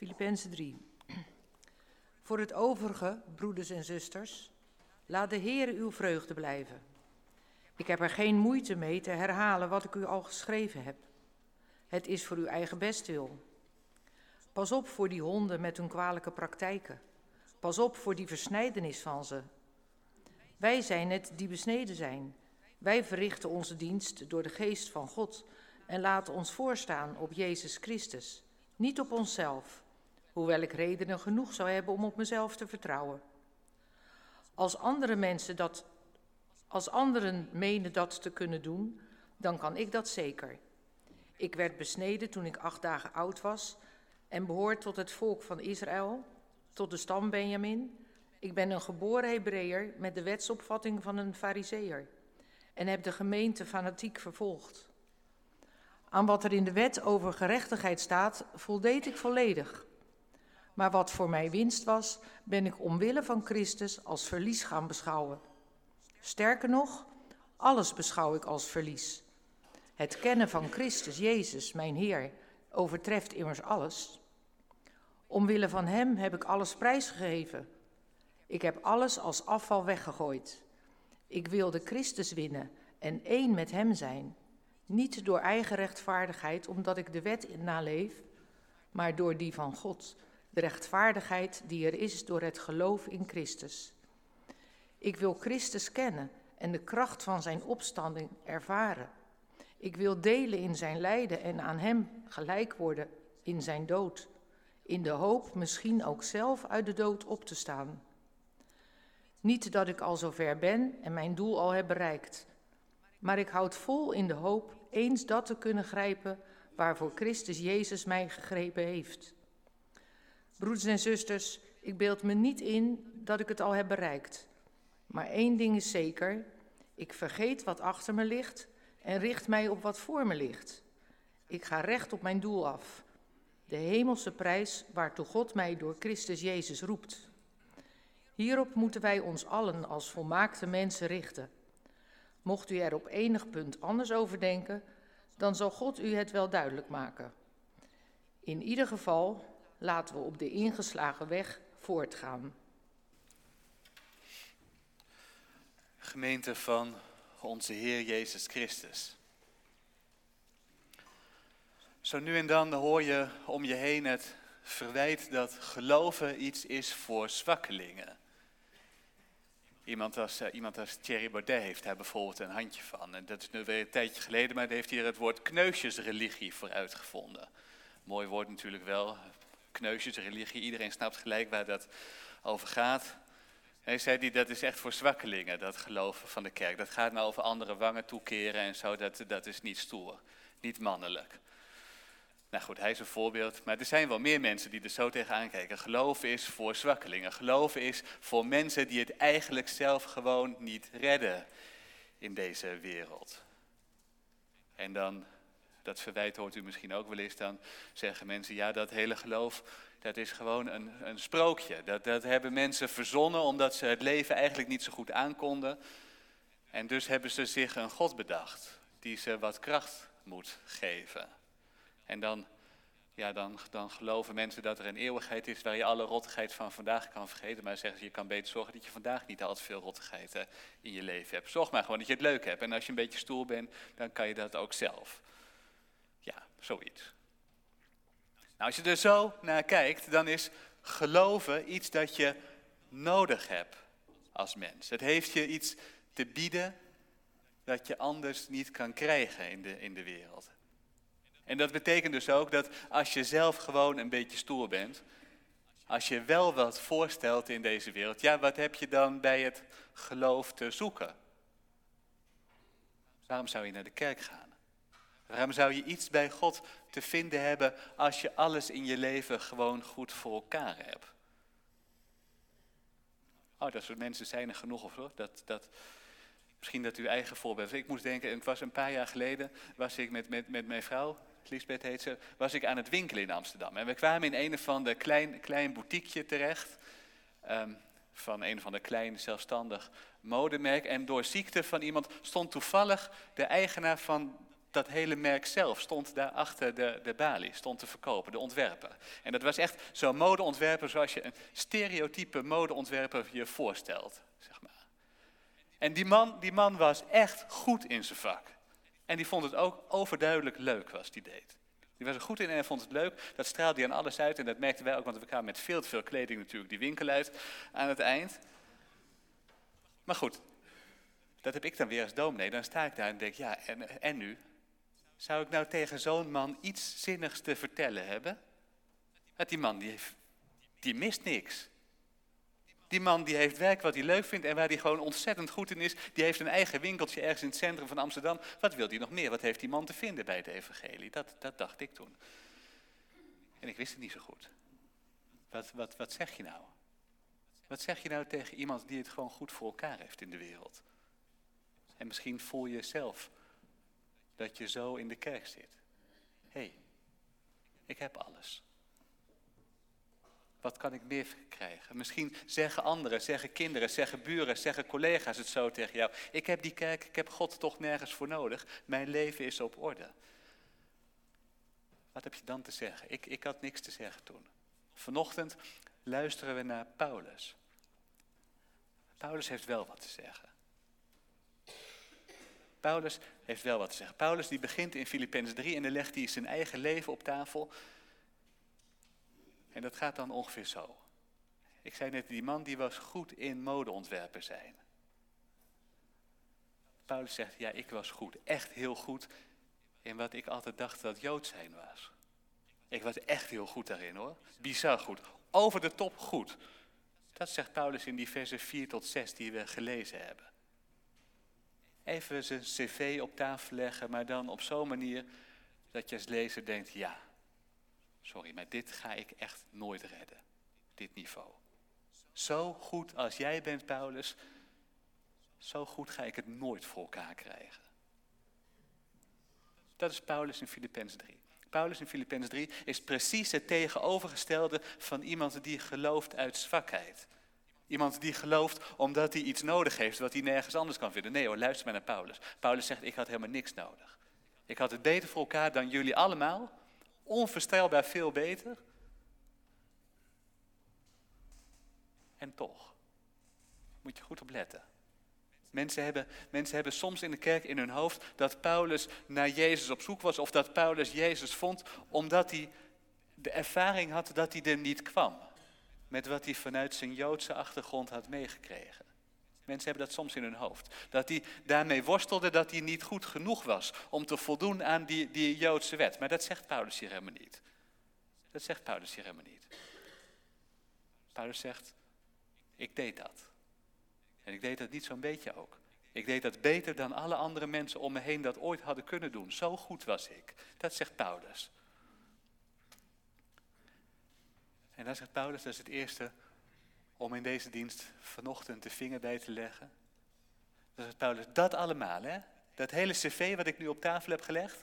Filippenzen 3. Voor het overige, broeders en zusters, laat de Heer uw vreugde blijven. Ik heb er geen moeite mee te herhalen wat ik u al geschreven heb. Het is voor uw eigen bestwil. Pas op voor die honden met hun kwalijke praktijken. Pas op voor die versnijdenis van ze. Wij zijn het die besneden zijn. Wij verrichten onze dienst door de geest van God en laten ons voorstaan op Jezus Christus, niet op onszelf, hoewel ik redenen genoeg zou hebben om op mezelf te vertrouwen. Als andere mensen dat, als anderen menen dat te kunnen doen, dan kan ik dat zeker. Ik werd besneden toen ik acht dagen oud was en behoor tot het volk van Israël, tot de stam Benjamin. Ik ben een geboren Hebreeër met de wetsopvatting van een Fariseer en heb de gemeente fanatiek vervolgd. Aan wat er in de wet over gerechtigheid staat, voldeed ik volledig. Maar wat voor mij winst was, ben ik omwille van Christus als verlies gaan beschouwen. Sterker nog, alles beschouw ik als verlies. Het kennen van Christus Jezus, mijn Heer, overtreft immers alles. Omwille van Hem heb ik alles prijsgegeven. Ik heb alles als afval weggegooid. Ik wilde Christus winnen en één met Hem zijn. Niet door eigen rechtvaardigheid, omdat ik de wet naleef, maar door die van God, de rechtvaardigheid die er is door het geloof in Christus. Ik wil Christus kennen en de kracht van Zijn opstanding ervaren. Ik wil delen in Zijn lijden en aan Hem gelijk worden in Zijn dood, in de hoop misschien ook zelf uit de dood op te staan. Niet dat ik al zover ben en mijn doel al heb bereikt, maar ik houd vol in de hoop eens dat te kunnen grijpen waarvoor Christus Jezus mij gegrepen heeft. Broeders en zusters, ik beeld me niet in dat ik het al heb bereikt. Maar één ding is zeker: ik vergeet wat achter me ligt en richt mij op wat voor me ligt. Ik ga recht op mijn doel af. De hemelse prijs waartoe God mij door Christus Jezus roept. Hierop moeten wij ons allen als volmaakte mensen richten. Mocht u er op enig punt anders over denken, dan zal God u het wel duidelijk maken. In ieder geval laten we op de ingeslagen weg voortgaan. Gemeente van onze Heer Jezus Christus. Zo nu en dan hoor je om je heen het verwijt dat geloven iets is voor zwakkelingen. Iemand als, uh, iemand als Thierry Baudet heeft daar bijvoorbeeld een handje van. En dat is nu weer een tijdje geleden, maar daar heeft hij er het woord kneusjesreligie voor uitgevonden. Mooi woord natuurlijk wel, kneusjesreligie. Iedereen snapt gelijk waar dat over gaat. Hij zei die, dat is echt voor zwakkelingen, dat geloven van de kerk. Dat gaat nou over andere wangen toekeren en zo, dat, dat is niet stoer, niet mannelijk. Nou goed, hij is een voorbeeld, maar er zijn wel meer mensen die er zo tegenaan kijken. Geloven is voor zwakkelingen. Geloven is voor mensen die het eigenlijk zelf gewoon niet redden in deze wereld. En dan, dat verwijt hoort u misschien ook wel eens, dan zeggen mensen, ja dat hele geloof, dat is gewoon een, een sprookje. Dat, dat hebben mensen verzonnen omdat ze het leven eigenlijk niet zo goed aankonden. En dus hebben ze zich een God bedacht die ze wat kracht moet geven. En dan, ja, dan, dan geloven mensen dat er een eeuwigheid is waar je alle rottigheid van vandaag kan vergeten. Maar zeggen ze, je kan beter zorgen dat je vandaag niet al te veel rottigheid eh, in je leven hebt. Zorg maar gewoon dat je het leuk hebt. En als je een beetje stoer bent, dan kan je dat ook zelf. Zoiets. Nou, als je er zo naar kijkt, dan is geloven iets dat je nodig hebt als mens. Het heeft je iets te bieden dat je anders niet kan krijgen in de, in de wereld. En dat betekent dus ook dat als je zelf gewoon een beetje stoer bent, als je wel wat voorstelt in deze wereld, ja, wat heb je dan bij het geloof te zoeken? Waarom zou je naar de kerk gaan? Waarom zou je iets bij God te vinden hebben als je alles in je leven gewoon goed voor elkaar hebt? Oh, dat soort mensen zijn er genoeg of zo. Dat, dat, misschien dat u eigen voorbeeld. Ik moest denken, ik was een paar jaar geleden, was ik met, met, met mijn vrouw, Lisbeth heet ze, was ik aan het winkelen in Amsterdam. En we kwamen in een of ander klein, klein boutiqueje terecht. Um, van een van de klein zelfstandig modemerk. En door ziekte van iemand stond toevallig de eigenaar van dat hele merk zelf stond daar achter de, de balie, stond te verkopen, de ontwerper. En dat was echt zo'n modeontwerper zoals je een stereotype modeontwerper je voorstelt, zeg maar. En die man, die man was echt goed in zijn vak. En die vond het ook overduidelijk leuk wat hij deed. Die was er goed in en hij vond het leuk. Dat straalde hij aan alles uit en dat merkten wij ook, want we kwamen met veel te veel kleding natuurlijk die winkel uit aan het eind. Maar goed, dat heb ik dan weer als dominee. Dan sta ik daar en denk, ja, en, en nu? Zou ik nou tegen zo'n man iets zinnigs te vertellen hebben? Dat die man, die, heeft, die mist niks. Die man die heeft werk wat hij leuk vindt en waar hij gewoon ontzettend goed in is. Die heeft een eigen winkeltje ergens in het centrum van Amsterdam. Wat wil hij nog meer? Wat heeft die man te vinden bij het evangelie? Dat, dat dacht ik toen. En ik wist het niet zo goed. Wat, wat, wat zeg je nou? Wat zeg je nou tegen iemand die het gewoon goed voor elkaar heeft in de wereld? En misschien voel je zelf dat je zo in de kerk zit. Hé, hey, ik heb alles. Wat kan ik meer krijgen? Misschien zeggen anderen, zeggen kinderen, zeggen buren, zeggen collega's het zo tegen jou. Ik heb die kerk, ik heb God toch nergens voor nodig. Mijn leven is op orde. Wat heb je dan te zeggen? Ik, ik had niks te zeggen toen. Vanochtend luisteren we naar Paulus. Paulus heeft wel wat te zeggen. Paulus heeft wel wat te zeggen. Paulus die begint in Filippenzen 3 en dan legt hij zijn eigen leven op tafel. En dat gaat dan ongeveer zo. Ik zei net, die man die was goed in modeontwerpen zijn. Paulus zegt, ja, ik was goed, echt heel goed in wat ik altijd dacht dat Jood zijn was. Ik was echt heel goed daarin hoor, bizar goed, over de top goed. Dat zegt Paulus in die versen 4 tot 6 die we gelezen hebben. Even zijn cv op tafel leggen, maar dan op zo'n manier dat je als lezer denkt, ja, sorry, maar dit ga ik echt nooit redden. Dit niveau. Zo goed als jij bent, Paulus, zo goed ga ik het nooit voor elkaar krijgen. Dat is Paulus in Filippenzen 3. Paulus in Filippenzen 3 is precies het tegenovergestelde van iemand die gelooft uit zwakheid. Iemand die gelooft omdat hij iets nodig heeft wat hij nergens anders kan vinden. Nee hoor, luister maar naar Paulus. Paulus zegt, ik had helemaal niks nodig. Ik had het beter voor elkaar dan jullie allemaal. Onvoorstelbaar veel beter. En toch, moet je goed op letten. Mensen hebben, mensen hebben soms in de kerk in hun hoofd dat Paulus naar Jezus op zoek was of dat Paulus Jezus vond omdat hij de ervaring had dat hij er niet kwam. Met wat hij vanuit zijn Joodse achtergrond had meegekregen. Mensen hebben dat soms in hun hoofd. Dat hij daarmee worstelde dat hij niet goed genoeg was om te voldoen aan die, die Joodse wet. Maar dat zegt Paulus hier helemaal niet. Dat zegt Paulus hier helemaal niet. Paulus zegt, ik deed dat. En ik deed dat niet zo'n beetje ook. Ik deed dat beter dan alle andere mensen om me heen dat ooit hadden kunnen doen. Zo goed was ik. Dat zegt Paulus. En dan zegt Paulus, dat is het eerste om in deze dienst vanochtend de vinger bij te leggen. Dat zegt Paulus, dat allemaal, hè? Dat hele cv wat ik nu op tafel heb gelegd,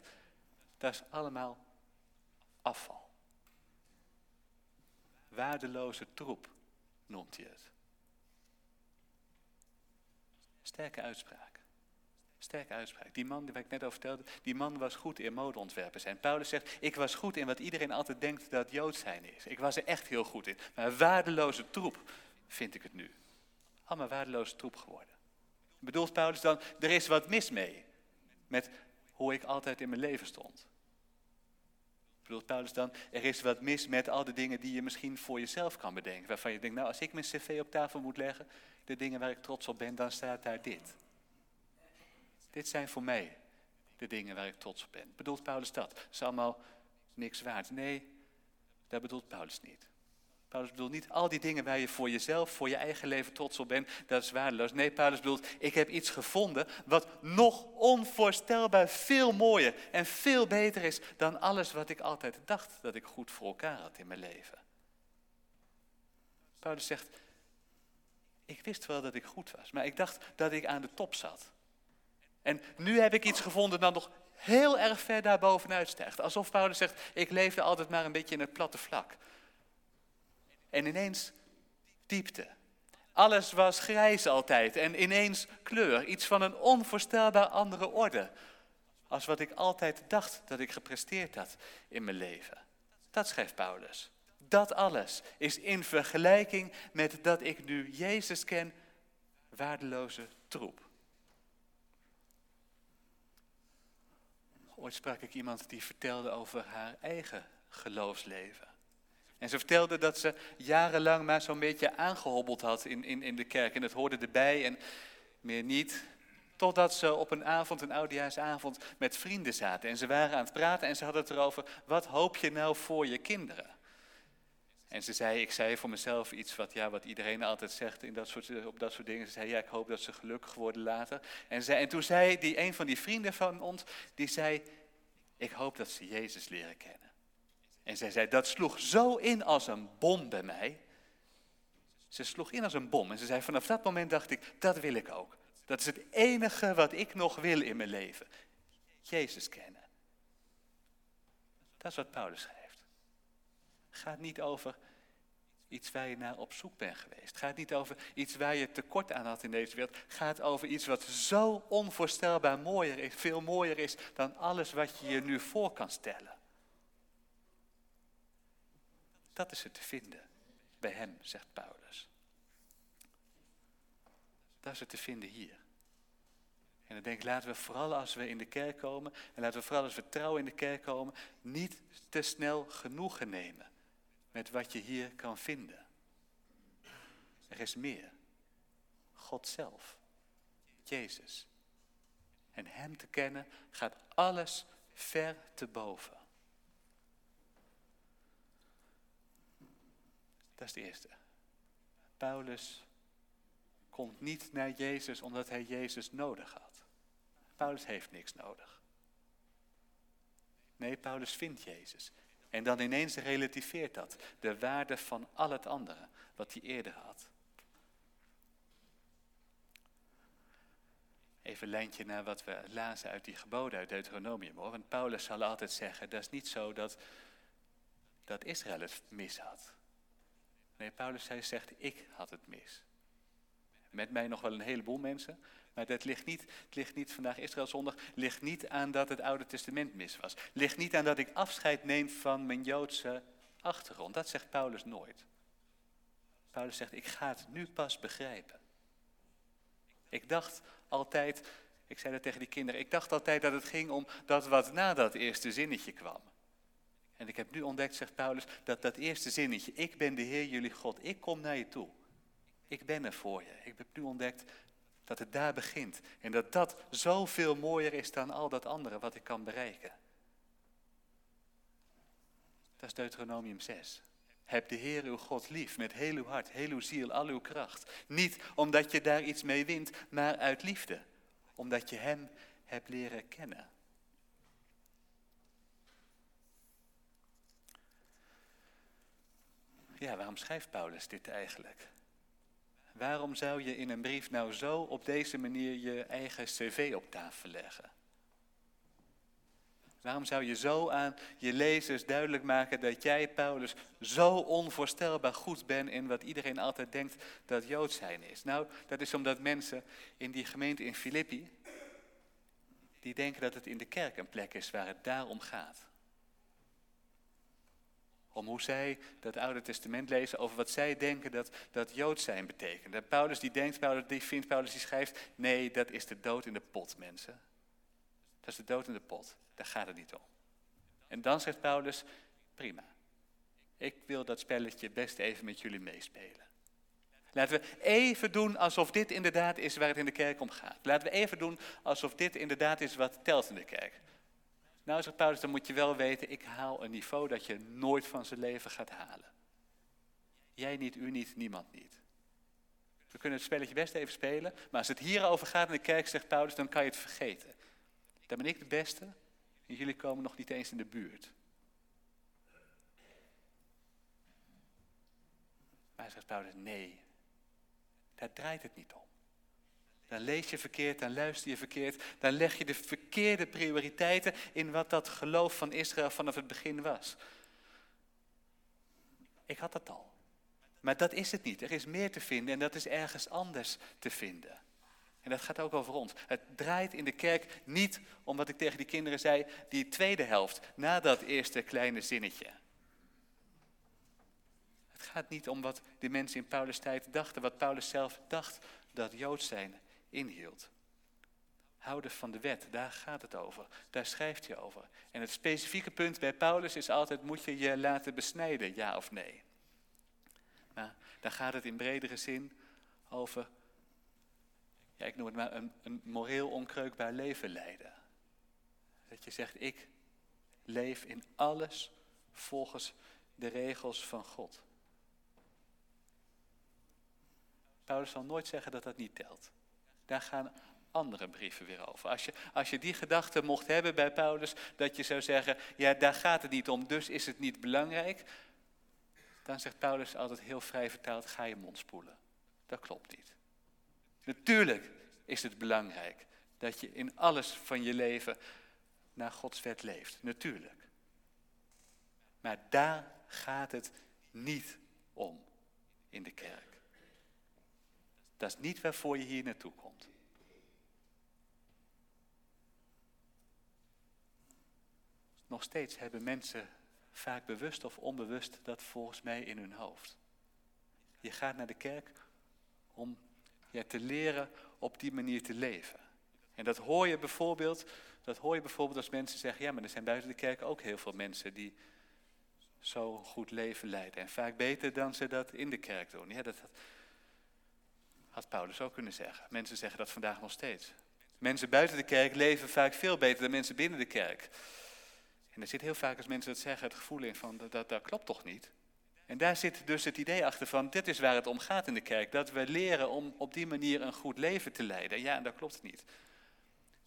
dat is allemaal afval. Waardeloze troep noemt hij het. Sterke uitspraak. Sterke uitspraak. Die man waar ik net over vertelde, die man was goed in modeontwerpen zijn. Paulus zegt, ik was goed in wat iedereen altijd denkt dat Joods zijn is. Ik was er echt heel goed in. Maar waardeloze troep vind ik het nu. Allemaal waardeloze troep geworden. Bedoelt Paulus dan, er is wat mis mee met hoe ik altijd in mijn leven stond. Bedoelt Paulus dan, er is wat mis met al de dingen die je misschien voor jezelf kan bedenken. Waarvan je denkt, nou als ik mijn cv op tafel moet leggen, de dingen waar ik trots op ben, dan staat daar dit. Dit zijn voor mij de dingen waar ik trots op ben. Bedoelt Paulus dat? Dat is allemaal niks waard. Nee, dat bedoelt Paulus niet. Paulus bedoelt niet al die dingen waar je voor jezelf, voor je eigen leven trots op bent, dat is waardeloos. Nee, Paulus bedoelt, ik heb iets gevonden wat nog onvoorstelbaar veel mooier en veel beter is dan alles wat ik altijd dacht dat ik goed voor elkaar had in mijn leven. Paulus zegt, ik wist wel dat ik goed was, maar ik dacht dat ik aan de top zat. En nu heb ik iets gevonden dat nog heel erg ver daarbovenuit stijgt. Alsof Paulus zegt, ik leefde altijd maar een beetje in het platte vlak. En ineens diepte. Alles was grijs altijd en ineens kleur. Iets van een onvoorstelbaar andere orde. als wat ik altijd dacht dat ik gepresteerd had in mijn leven. Dat schrijft Paulus. Dat alles is in vergelijking met dat ik nu Jezus ken, waardeloze troep. Ooit sprak ik iemand die vertelde over haar eigen geloofsleven. En ze vertelde dat ze jarenlang maar zo'n beetje aangehobbeld had in, in, in de kerk. En dat hoorde erbij en meer niet. Totdat ze op een avond, een oudejaarsavond, met vrienden zaten. En ze waren aan het praten en ze hadden het erover, wat hoop je nou voor je kinderen? En ze zei, ik zei voor mezelf iets wat, ja, wat iedereen altijd zegt in dat soort, op dat soort dingen. Ze zei, ja, ik hoop dat ze gelukkig worden later. En, en toen zei die, een van die vrienden van ons, die zei, ik hoop dat ze Jezus leren kennen. En zij zei, dat sloeg zo in als een bom bij mij. Ze sloeg in als een bom. En ze zei, vanaf dat moment dacht ik, dat wil ik ook. Dat is het enige wat ik nog wil in mijn leven. Jezus kennen. Dat is wat Paulus schrijft. Gaat niet over iets waar je naar op zoek bent geweest. Het gaat niet over iets waar je tekort aan had in deze wereld. Gaat over iets wat zo onvoorstelbaar mooier is, veel mooier is dan alles wat je je nu voor kan stellen. Dat is het te vinden bij hem, zegt Paulus. Dat is het te vinden hier. En dan denk ik, laten we vooral als we in de kerk komen, en laten we vooral als we trouw in de kerk komen, niet te snel genoegen nemen met wat je hier kan vinden. Er is meer. God zelf. Jezus. En Hem te kennen gaat alles ver te boven. Dat is de eerste. Paulus komt niet naar Jezus omdat hij Jezus nodig had. Paulus heeft niks nodig. Nee, Paulus vindt Jezus. En dan ineens relativeert dat de waarde van al het andere wat hij eerder had. Even een lijntje naar wat we lazen uit die geboden uit Deuteronomium. Hoor. Want Paulus zal altijd zeggen, dat is niet zo dat, dat Israël het mis had. Nee, Paulus zegt, ik had het mis. Met mij nog wel een heleboel mensen, maar dat ligt niet, het ligt niet vandaag Israël zondag, ligt niet aan dat het Oude Testament mis was. Ligt niet aan dat ik afscheid neem van mijn Joodse achtergrond. Dat zegt Paulus nooit. Paulus zegt, ik ga het nu pas begrijpen. Ik dacht altijd, ik zei dat tegen die kinderen, ik dacht altijd dat het ging om dat wat na dat eerste zinnetje kwam. En ik heb nu ontdekt, zegt Paulus, dat dat eerste zinnetje, ik ben de Heer jullie God, ik kom naar je toe. Ik ben er voor je. Ik heb nu ontdekt dat het daar begint. En dat dat zoveel mooier is dan al dat andere wat ik kan bereiken. Dat is Deuteronomium 6. Heb de Heer uw God lief met heel uw hart, heel uw ziel, al uw kracht. Niet omdat je daar iets mee wint, maar uit liefde. Omdat je Hem hebt leren kennen. Ja, waarom schrijft Paulus dit eigenlijk? Waarom zou je in een brief nou zo op deze manier je eigen cv op tafel leggen? Waarom zou je zo aan je lezers duidelijk maken dat jij, Paulus, zo onvoorstelbaar goed bent in wat iedereen altijd denkt dat Jood zijn is? Nou, dat is omdat mensen in die gemeente in Filippi, die denken dat het in de kerk een plek is waar het daarom gaat. Om hoe zij dat Oude Testament lezen, over wat zij denken dat, dat Jood zijn betekent. En Paulus die denkt, Paulus, die vindt, Paulus die schrijft, nee, dat is de dood in de pot, mensen. Dat is de dood in de pot, daar gaat het niet om. En dan zegt Paulus, prima. Ik wil dat spelletje best even met jullie meespelen. Laten we even doen alsof dit inderdaad is waar het in de kerk om gaat. Laten we even doen alsof dit inderdaad is wat telt in de kerk. Nou, zegt Paulus, dan moet je wel weten, ik haal een niveau dat je nooit van zijn leven gaat halen. Jij niet, u niet, niemand niet. We kunnen het spelletje best even spelen, maar als het hierover gaat in de kerk, zegt Paulus, dan kan je het vergeten. Dan ben ik de beste en jullie komen nog niet eens in de buurt. Maar zegt Paulus, nee, daar draait het niet om. Dan lees je verkeerd, dan luister je verkeerd, dan leg je de verkeerde prioriteiten in wat dat geloof van Israël vanaf het begin was. Ik had dat al. Maar dat is het niet. Er is meer te vinden en dat is ergens anders te vinden. En dat gaat ook over ons. Het draait in de kerk niet om wat ik tegen die kinderen zei, die tweede helft, na dat eerste kleine zinnetje. Het gaat niet om wat de mensen in Paulus' tijd dachten, wat Paulus zelf dacht dat Joods zijn inhield. Houden van de wet, daar gaat het over. Daar schrijft hij over. En het specifieke punt bij Paulus is altijd: moet je je laten besnijden, ja of nee? Maar dan gaat het in bredere zin over, ja, ik noem het maar een, een moreel onkreukbaar leven leiden. Dat je zegt: ik leef in alles volgens de regels van God. Paulus zal nooit zeggen dat dat niet telt. Daar gaan andere brieven weer over. Als je, als je die gedachte mocht hebben bij Paulus, dat je zou zeggen, ja, daar gaat het niet om, dus is het niet belangrijk. Dan zegt Paulus altijd heel vrij vertaald, ga je mond spoelen. Dat klopt niet. Natuurlijk is het belangrijk dat je in alles van je leven naar Gods wet leeft. Natuurlijk. Maar daar gaat het niet om in de kerk. Dat is niet waarvoor je hier naartoe komt. Nog steeds hebben mensen vaak bewust of onbewust dat volgens mij in hun hoofd. Je gaat naar de kerk om ja, te leren op die manier te leven. En dat hoor je bijvoorbeeld, dat hoor je bijvoorbeeld als mensen zeggen, ja, maar er zijn buiten de kerk ook heel veel mensen die zo goed leven leiden. En vaak beter dan ze dat in de kerk doen. Ja, dat had Paulus ook kunnen zeggen. Mensen zeggen dat vandaag nog steeds. Mensen buiten de kerk leven vaak veel beter dan mensen binnen de kerk. En er zit heel vaak als mensen dat zeggen het gevoel in van dat, dat, klopt toch niet. En daar zit dus het idee achter van dit is waar het om gaat in de kerk. Dat we leren om op die manier een goed leven te leiden. Ja, en dat klopt niet.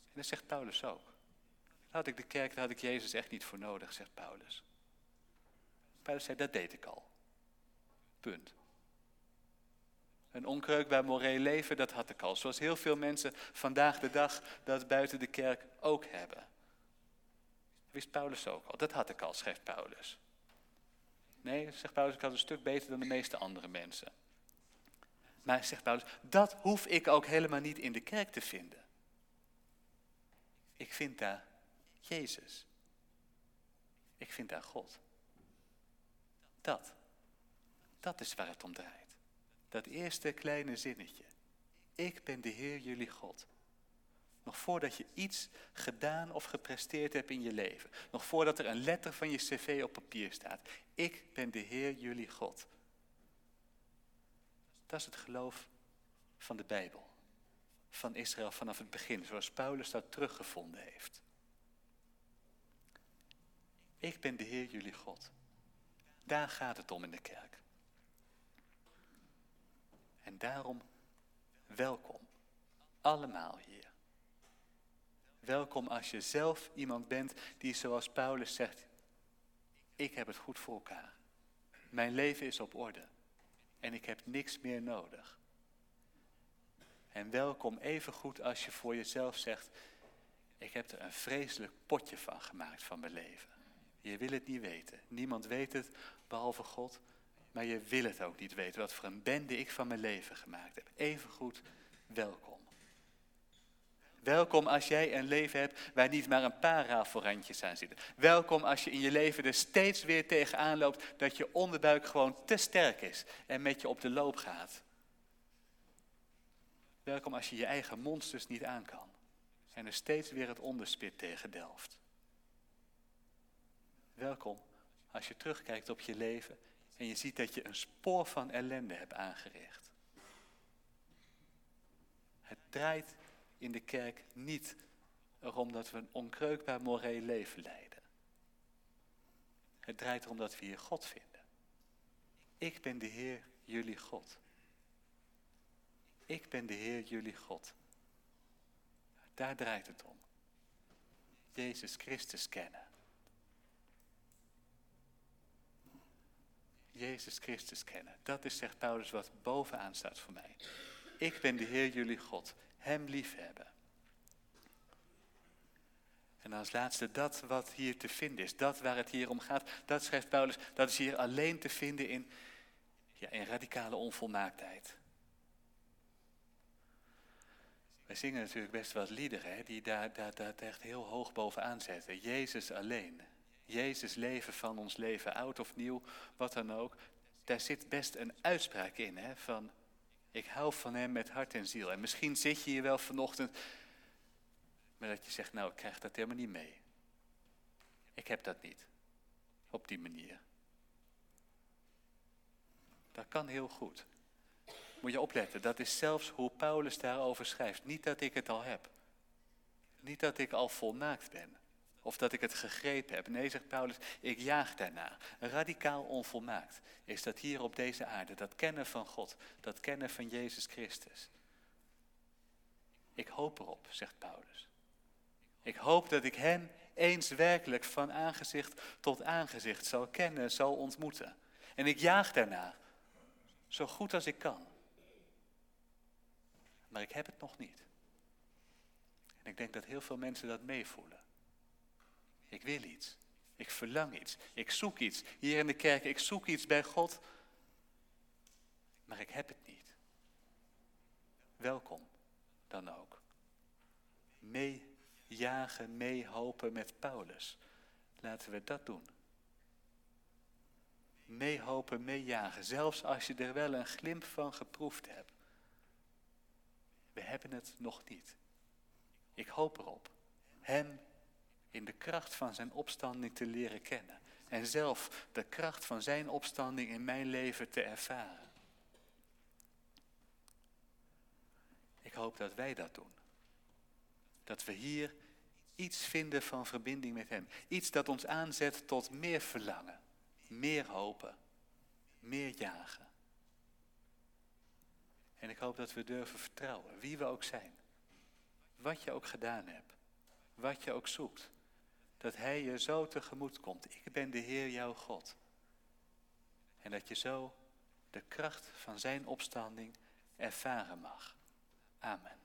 En dat zegt Paulus ook. Had ik de kerk, daar had ik Jezus echt niet voor nodig, zegt Paulus. Paulus zei, dat deed ik al. Punt. Een onkreukbaar moreel leven, dat had ik al. Zoals heel veel mensen vandaag de dag dat buiten de kerk ook hebben. Wist Paulus ook al. Dat had ik al, schrijft Paulus. Nee, zegt Paulus, ik had een stuk beter dan de meeste andere mensen. Maar zegt Paulus, dat hoef ik ook helemaal niet in de kerk te vinden. Ik vind daar Jezus. Ik vind daar God. Dat. Dat is waar het om draait. Dat eerste kleine zinnetje. Ik ben de Heer jullie God. Nog voordat je iets gedaan of gepresteerd hebt in je leven. Nog voordat er een letter van je cv op papier staat. Ik ben de Heer jullie God. Dat is het geloof van de Bijbel. Van Israël vanaf het begin, zoals Paulus dat teruggevonden heeft. Ik ben de Heer jullie God. Daar gaat het om in de kerk. En daarom welkom. Allemaal hier. Welkom als je zelf iemand bent die zoals Paulus zegt, ik heb het goed voor elkaar. Mijn leven is op orde en ik heb niks meer nodig. En welkom even goed als je voor jezelf zegt, ik heb er een vreselijk potje van gemaakt van mijn leven. Je wil het niet weten. Niemand weet het behalve God. Maar je wil het ook niet weten wat voor een bende ik van mijn leven gemaakt heb. Even goed, welkom. Welkom als jij een leven hebt waar niet maar een paar rafelrandjes aan zitten. Welkom als je in je leven er steeds weer tegenaan loopt dat je onderbuik gewoon te sterk is en met je op de loop gaat. Welkom als je je eigen monsters niet aan kan en er steeds weer het onderspit tegen delft. Welkom als je terugkijkt op je leven en je ziet dat je een spoor van ellende hebt aangericht. Het draait in de kerk niet erom dat we een onkreukbaar moreel leven leiden. Het draait erom dat we hier God vinden. Ik ben de Heer, jullie God. Ik ben de Heer, jullie God. Daar draait het om. Jezus Christus kennen. Jezus Christus kennen. Dat is, zegt Paulus, wat bovenaan staat voor mij. Ik ben de Heer jullie God. Hem liefhebben. En als laatste dat wat hier te vinden is, dat waar het hier om gaat, dat schrijft Paulus, dat is hier alleen te vinden in, ja, in radicale onvolmaaktheid. We zingen natuurlijk best wat liederen die daar, daar, daar echt heel hoog bovenaan zetten. Jezus alleen. Jezus leven van ons leven, oud of nieuw, wat dan ook. Daar zit best een uitspraak in hè, van ik hou van hem met hart en ziel. En misschien zit je hier wel vanochtend, maar dat je zegt, nou ik krijg dat helemaal niet mee. Ik heb dat niet, op die manier. Dat kan heel goed. Moet je opletten, dat is zelfs hoe Paulus daarover schrijft. Niet dat ik het al heb. Niet dat ik al volmaakt ben. Of dat ik het gegrepen heb. Nee, zegt Paulus, ik jaag daarna. Radicaal onvolmaakt is dat hier op deze aarde. Dat kennen van God. Dat kennen van Jezus Christus. Ik hoop erop, zegt Paulus. Ik hoop dat ik Hem eens werkelijk van aangezicht tot aangezicht zal kennen, zal ontmoeten. En ik jaag daarna, zo goed als ik kan. Maar ik heb het nog niet. En ik denk dat heel veel mensen dat meevoelen. Ik wil iets. Ik verlang iets. Ik zoek iets. Hier in de kerk, ik zoek iets bij God. Maar ik heb het niet. Welkom dan ook. Meejagen, meehopen met Paulus. Laten we dat doen. Meehopen, meejagen. Zelfs als je er wel een glimp van geproefd hebt. We hebben het nog niet. Ik hoop erop. Hem in de kracht van zijn opstanding te leren kennen. En zelf de kracht van zijn opstanding in mijn leven te ervaren. Ik hoop dat wij dat doen. Dat we hier iets vinden van verbinding met Hem. Iets dat ons aanzet tot meer verlangen, meer hopen, meer jagen. En ik hoop dat we durven vertrouwen, wie we ook zijn. Wat je ook gedaan hebt, wat je ook zoekt dat Hij je zo tegemoet komt. Ik ben de Heer jouw God. En dat je zo de kracht van Zijn opstanding ervaren mag. Amen.